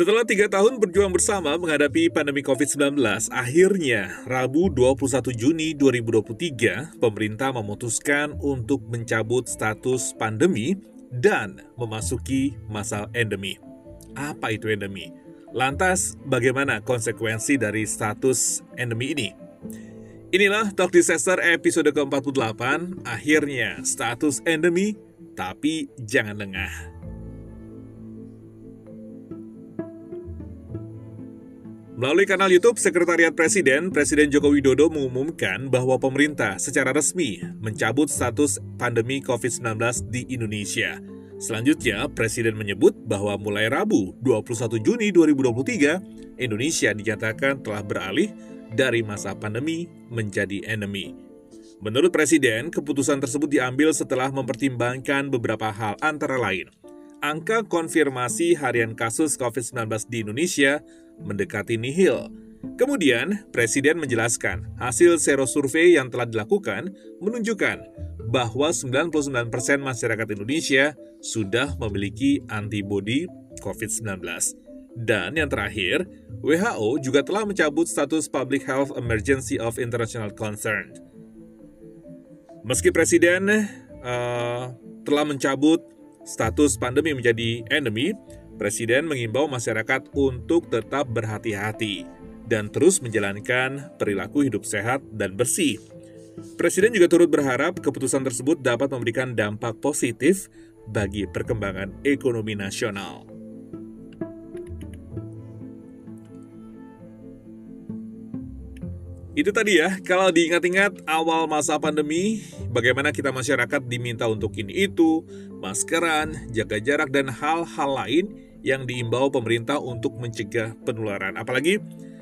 Setelah tiga tahun berjuang bersama menghadapi pandemi COVID-19, akhirnya Rabu 21 Juni 2023, pemerintah memutuskan untuk mencabut status pandemi dan memasuki masa endemi. Apa itu endemi? Lantas, bagaimana konsekuensi dari status endemi ini? Inilah Talk Disaster episode ke-48, akhirnya status endemi, tapi jangan lengah. Melalui kanal YouTube Sekretariat Presiden, Presiden Joko Widodo mengumumkan bahwa pemerintah secara resmi mencabut status pandemi COVID-19 di Indonesia. Selanjutnya, Presiden menyebut bahwa mulai Rabu 21 Juni 2023, Indonesia dinyatakan telah beralih dari masa pandemi menjadi endemi. Menurut Presiden, keputusan tersebut diambil setelah mempertimbangkan beberapa hal antara lain. Angka konfirmasi harian kasus COVID-19 di Indonesia mendekati nihil. Kemudian, Presiden menjelaskan hasil serosurvei yang telah dilakukan menunjukkan bahwa 99% masyarakat Indonesia sudah memiliki antibodi COVID-19. Dan yang terakhir, WHO juga telah mencabut status Public Health Emergency of International Concern. Meski Presiden uh, telah mencabut status pandemi menjadi endemi, Presiden mengimbau masyarakat untuk tetap berhati-hati dan terus menjalankan perilaku hidup sehat dan bersih. Presiden juga turut berharap keputusan tersebut dapat memberikan dampak positif bagi perkembangan ekonomi nasional. Itu tadi ya, kalau diingat-ingat awal masa pandemi, bagaimana kita masyarakat diminta untuk ini itu, maskeran, jaga jarak, dan hal-hal lain yang diimbau pemerintah untuk mencegah penularan. Apalagi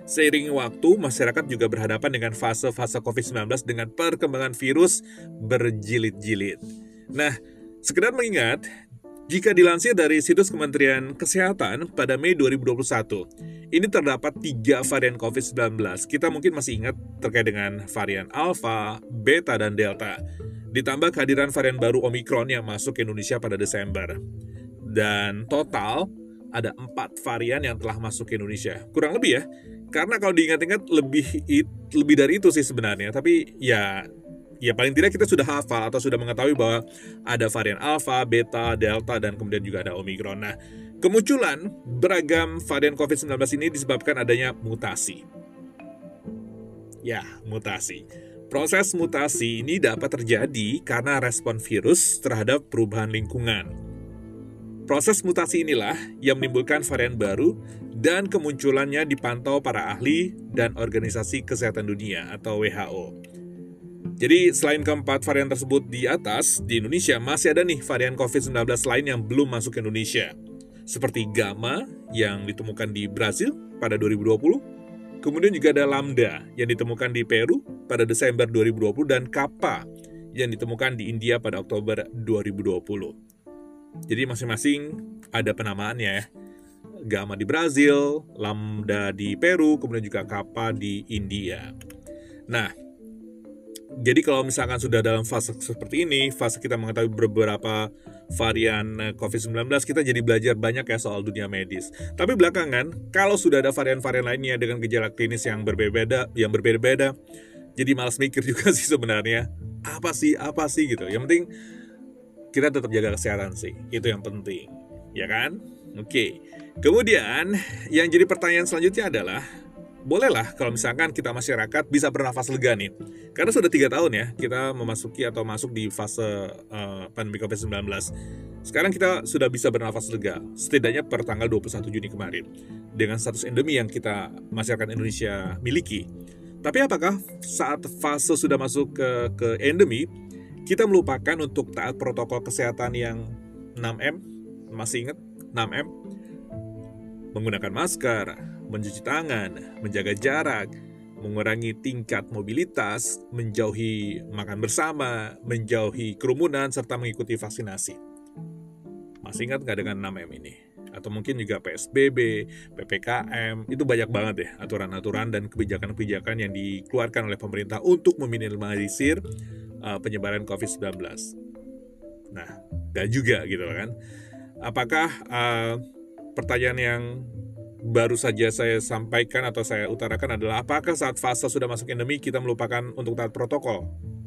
seiring waktu, masyarakat juga berhadapan dengan fase-fase COVID-19 dengan perkembangan virus berjilid-jilid. Nah, sekedar mengingat, jika dilansir dari situs Kementerian Kesehatan pada Mei 2021, ini terdapat tiga varian COVID-19. Kita mungkin masih ingat terkait dengan varian Alpha, Beta, dan Delta. Ditambah kehadiran varian baru Omicron yang masuk ke Indonesia pada Desember. Dan total, ada empat varian yang telah masuk ke Indonesia. Kurang lebih ya, karena kalau diingat-ingat lebih lebih dari itu sih sebenarnya. Tapi ya ya paling tidak kita sudah hafal atau sudah mengetahui bahwa ada varian alpha, beta, delta, dan kemudian juga ada omikron. Nah, kemunculan beragam varian COVID-19 ini disebabkan adanya mutasi. Ya, mutasi. Proses mutasi ini dapat terjadi karena respon virus terhadap perubahan lingkungan. Proses mutasi inilah yang menimbulkan varian baru dan kemunculannya dipantau para ahli dan organisasi kesehatan dunia atau WHO. Jadi selain keempat varian tersebut di atas, di Indonesia masih ada nih varian COVID-19 lain yang belum masuk ke Indonesia. Seperti Gamma yang ditemukan di Brazil pada 2020, kemudian juga ada Lambda yang ditemukan di Peru pada Desember 2020 dan Kappa yang ditemukan di India pada Oktober 2020. Jadi masing-masing ada penamaannya ya. Gamma di Brazil, Lambda di Peru, kemudian juga Kappa di India. Nah, jadi kalau misalkan sudah dalam fase seperti ini, fase kita mengetahui beberapa varian eh, COVID-19, kita jadi belajar banyak ya soal dunia medis. Tapi belakangan, kalau sudah ada varian-varian lainnya dengan gejala klinis yang berbeda, yang berbeda-beda, jadi malas mikir juga sih sebenarnya. Apa sih, apa sih gitu. Yang penting kita tetap jaga kesehatan sih. Itu yang penting. Ya kan? Oke. Kemudian, yang jadi pertanyaan selanjutnya adalah, bolehlah kalau misalkan kita masyarakat bisa bernafas lega nih. Karena sudah tiga tahun ya, kita memasuki atau masuk di fase uh, pandemi COVID-19. Sekarang kita sudah bisa bernafas lega, setidaknya per tanggal 21 Juni kemarin. Dengan status endemi yang kita, masyarakat Indonesia miliki. Tapi apakah saat fase sudah masuk ke, ke endemi, kita melupakan untuk taat protokol kesehatan yang 6M, masih ingat 6M? Menggunakan masker, mencuci tangan, menjaga jarak, mengurangi tingkat mobilitas, menjauhi makan bersama, menjauhi kerumunan, serta mengikuti vaksinasi. Masih ingat nggak dengan 6M ini? Atau mungkin juga PSBB, PPKM, itu banyak banget ya aturan-aturan dan kebijakan-kebijakan yang dikeluarkan oleh pemerintah untuk meminimalisir uh, penyebaran COVID-19. Nah, dan juga gitu kan. Apakah uh, pertanyaan yang baru saja saya sampaikan atau saya utarakan adalah apakah saat fase sudah masuk endemi kita melupakan untuk taat protokol,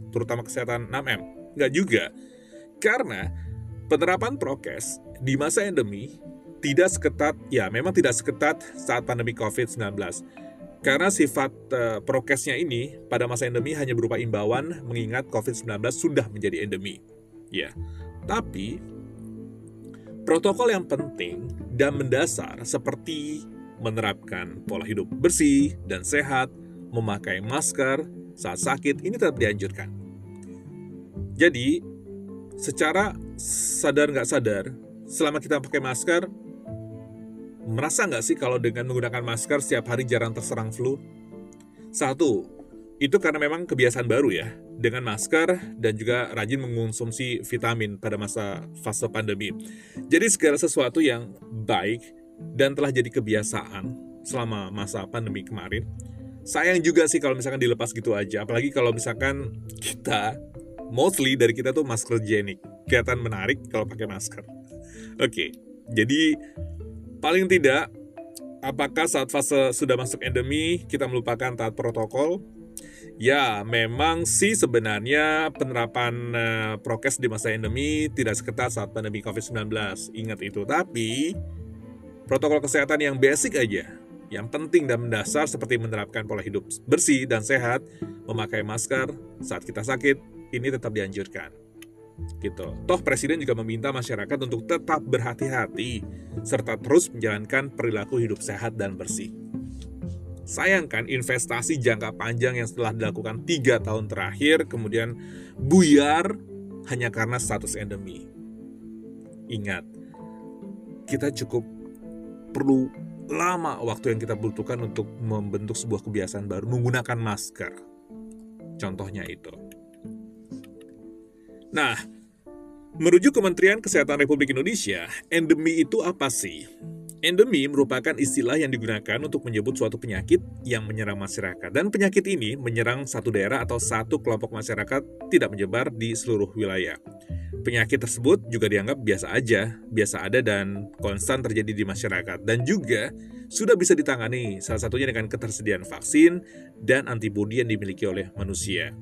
terutama kesehatan 6M? Nggak juga. Karena penerapan prokes di masa endemi tidak seketat, ya memang tidak seketat saat pandemi COVID-19. Karena sifat uh, prokesnya ini pada masa endemi hanya berupa imbauan mengingat COVID-19 sudah menjadi endemi. Ya, tapi Protokol yang penting dan mendasar seperti menerapkan pola hidup bersih dan sehat, memakai masker saat sakit ini tetap dianjurkan. Jadi, secara sadar nggak sadar, selama kita pakai masker, merasa nggak sih kalau dengan menggunakan masker setiap hari jarang terserang flu? Satu, itu karena memang kebiasaan baru ya dengan masker dan juga rajin mengonsumsi vitamin pada masa fase pandemi. Jadi segala sesuatu yang baik dan telah jadi kebiasaan selama masa pandemi kemarin. Sayang juga sih kalau misalkan dilepas gitu aja, apalagi kalau misalkan kita mostly dari kita tuh masker jenik. Kelihatan menarik kalau pakai masker. Oke, jadi paling tidak apakah saat fase sudah masuk endemi kita melupakan taat protokol Ya, memang sih sebenarnya penerapan uh, prokes di masa endemi tidak seketat saat pandemi COVID-19. Ingat itu, tapi protokol kesehatan yang basic aja, yang penting dan mendasar seperti menerapkan pola hidup bersih dan sehat, memakai masker saat kita sakit, ini tetap dianjurkan. Gitu. Toh presiden juga meminta masyarakat untuk tetap berhati-hati serta terus menjalankan perilaku hidup sehat dan bersih. Sayangkan investasi jangka panjang yang setelah dilakukan tiga tahun terakhir kemudian buyar hanya karena status endemi. Ingat, kita cukup perlu lama waktu yang kita butuhkan untuk membentuk sebuah kebiasaan baru menggunakan masker. Contohnya itu. Nah, merujuk Kementerian Kesehatan Republik Indonesia, endemi itu apa sih? Endemi merupakan istilah yang digunakan untuk menyebut suatu penyakit yang menyerang masyarakat. Dan penyakit ini menyerang satu daerah atau satu kelompok masyarakat tidak menyebar di seluruh wilayah. Penyakit tersebut juga dianggap biasa aja, biasa ada dan konstan terjadi di masyarakat. Dan juga sudah bisa ditangani, salah satunya dengan ketersediaan vaksin dan antibodi yang dimiliki oleh manusia.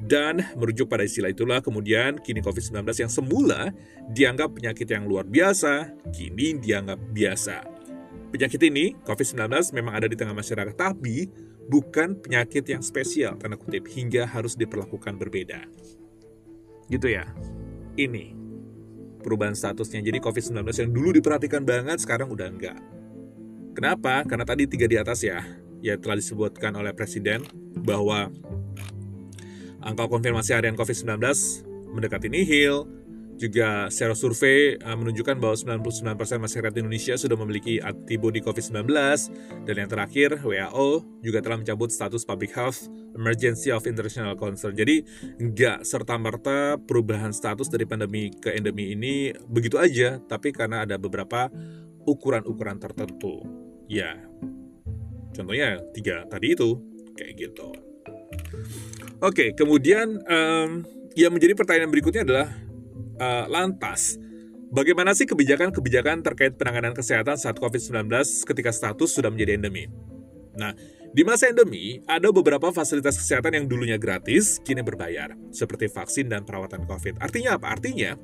Dan merujuk pada istilah itulah kemudian kini COVID-19 yang semula dianggap penyakit yang luar biasa, kini dianggap biasa. Penyakit ini, COVID-19 memang ada di tengah masyarakat, tapi bukan penyakit yang spesial, tanda kutip, hingga harus diperlakukan berbeda. Gitu ya. Ini perubahan statusnya. Jadi COVID-19 yang dulu diperhatikan banget, sekarang udah enggak. Kenapa? Karena tadi tiga di atas ya, ya telah disebutkan oleh Presiden bahwa Angka konfirmasi harian COVID-19 mendekati nihil. Juga secara survei uh, menunjukkan bahwa 99% masyarakat Indonesia sudah memiliki antibodi COVID-19. Dan yang terakhir, WHO juga telah mencabut status Public Health Emergency of International Concern. Jadi, nggak serta-merta perubahan status dari pandemi ke endemi ini begitu aja, tapi karena ada beberapa ukuran-ukuran tertentu. Ya, contohnya tiga tadi itu, kayak gitu. Oke, kemudian um, yang menjadi pertanyaan berikutnya adalah uh, lantas bagaimana sih kebijakan-kebijakan terkait penanganan kesehatan saat COVID-19 ketika status sudah menjadi endemi? Nah, di masa endemi, ada beberapa fasilitas kesehatan yang dulunya gratis, kini berbayar, seperti vaksin dan perawatan COVID. Artinya apa? Artinya,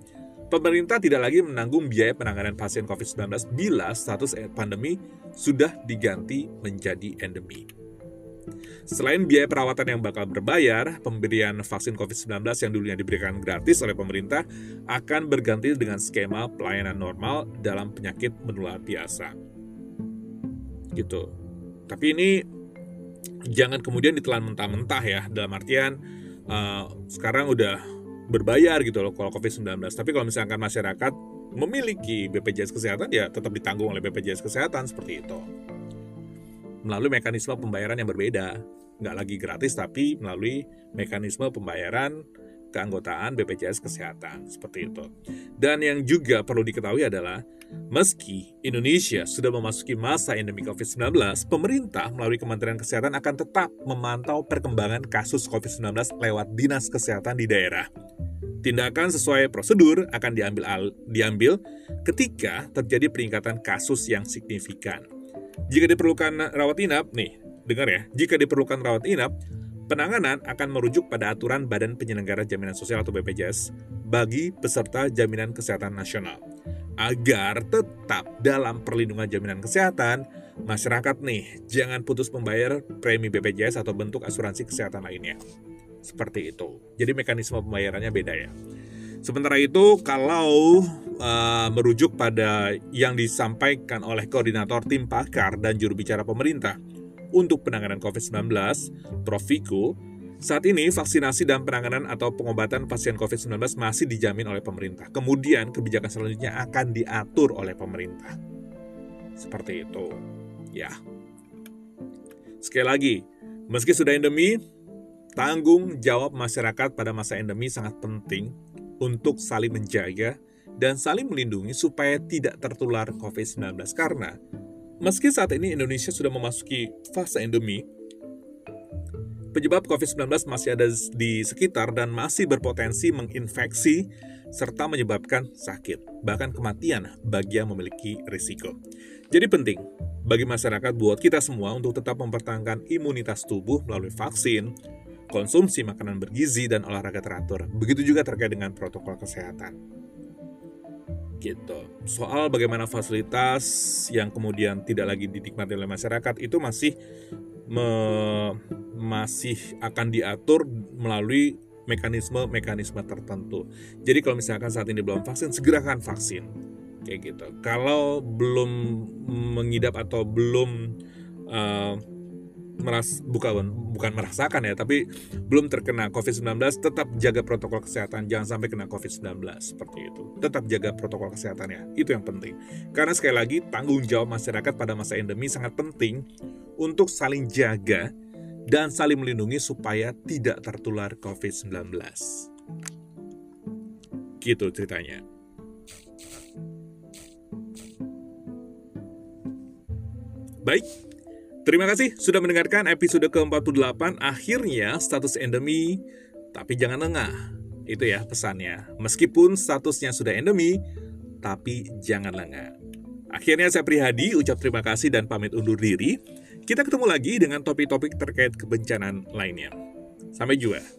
pemerintah tidak lagi menanggung biaya penanganan pasien COVID-19 bila status pandemi sudah diganti menjadi endemi. Selain biaya perawatan yang bakal berbayar, pemberian vaksin COVID-19 yang dulunya diberikan gratis oleh pemerintah akan berganti dengan skema pelayanan normal dalam penyakit menular biasa. Gitu. Tapi ini jangan kemudian ditelan mentah-mentah ya, dalam artian uh, sekarang udah berbayar gitu loh kalau COVID-19. Tapi kalau misalkan masyarakat memiliki BPJS Kesehatan ya tetap ditanggung oleh BPJS Kesehatan seperti itu melalui mekanisme pembayaran yang berbeda. Nggak lagi gratis, tapi melalui mekanisme pembayaran keanggotaan BPJS Kesehatan, seperti itu. Dan yang juga perlu diketahui adalah, meski Indonesia sudah memasuki masa endemi COVID-19, pemerintah melalui Kementerian Kesehatan akan tetap memantau perkembangan kasus COVID-19 lewat Dinas Kesehatan di daerah. Tindakan sesuai prosedur akan diambil, diambil ketika terjadi peningkatan kasus yang signifikan. Jika diperlukan rawat inap, nih, dengar ya, jika diperlukan rawat inap, penanganan akan merujuk pada aturan Badan Penyelenggara Jaminan Sosial atau BPJS bagi peserta jaminan kesehatan nasional. Agar tetap dalam perlindungan jaminan kesehatan, masyarakat nih jangan putus membayar premi BPJS atau bentuk asuransi kesehatan lainnya. Seperti itu. Jadi mekanisme pembayarannya beda ya. Sementara itu, kalau uh, merujuk pada yang disampaikan oleh koordinator tim pakar dan juru bicara pemerintah untuk penanganan COVID-19, Prof. Viku, saat ini vaksinasi dan penanganan atau pengobatan pasien COVID-19 masih dijamin oleh pemerintah. Kemudian kebijakan selanjutnya akan diatur oleh pemerintah. Seperti itu. Ya. Sekali lagi, meski sudah endemi, tanggung jawab masyarakat pada masa endemi sangat penting untuk saling menjaga dan saling melindungi supaya tidak tertular COVID-19 karena meski saat ini Indonesia sudah memasuki fase endemi, penyebab COVID-19 masih ada di sekitar dan masih berpotensi menginfeksi serta menyebabkan sakit, bahkan kematian bagi yang memiliki risiko. Jadi penting bagi masyarakat buat kita semua untuk tetap mempertahankan imunitas tubuh melalui vaksin, konsumsi makanan bergizi, dan olahraga teratur. Begitu juga terkait dengan protokol kesehatan. Gitu. Soal bagaimana fasilitas yang kemudian tidak lagi dinikmati oleh masyarakat itu masih me, masih akan diatur melalui mekanisme-mekanisme tertentu. Jadi kalau misalkan saat ini belum vaksin, segerakan vaksin. Kayak gitu. Kalau belum mengidap atau belum uh, meras bukan bukan merasakan ya, tapi belum terkena COVID-19, tetap jaga protokol kesehatan, jangan sampai kena COVID-19 seperti itu. Tetap jaga protokol kesehatan ya, itu yang penting. Karena sekali lagi tanggung jawab masyarakat pada masa endemi sangat penting untuk saling jaga dan saling melindungi supaya tidak tertular COVID-19. Gitu ceritanya. Baik, Terima kasih sudah mendengarkan episode ke-48. Akhirnya status endemi, tapi jangan lengah. Itu ya pesannya. Meskipun statusnya sudah endemi, tapi jangan lengah. Akhirnya saya Prihadi ucap terima kasih dan pamit undur diri. Kita ketemu lagi dengan topik-topik terkait kebencanaan lainnya. Sampai jumpa.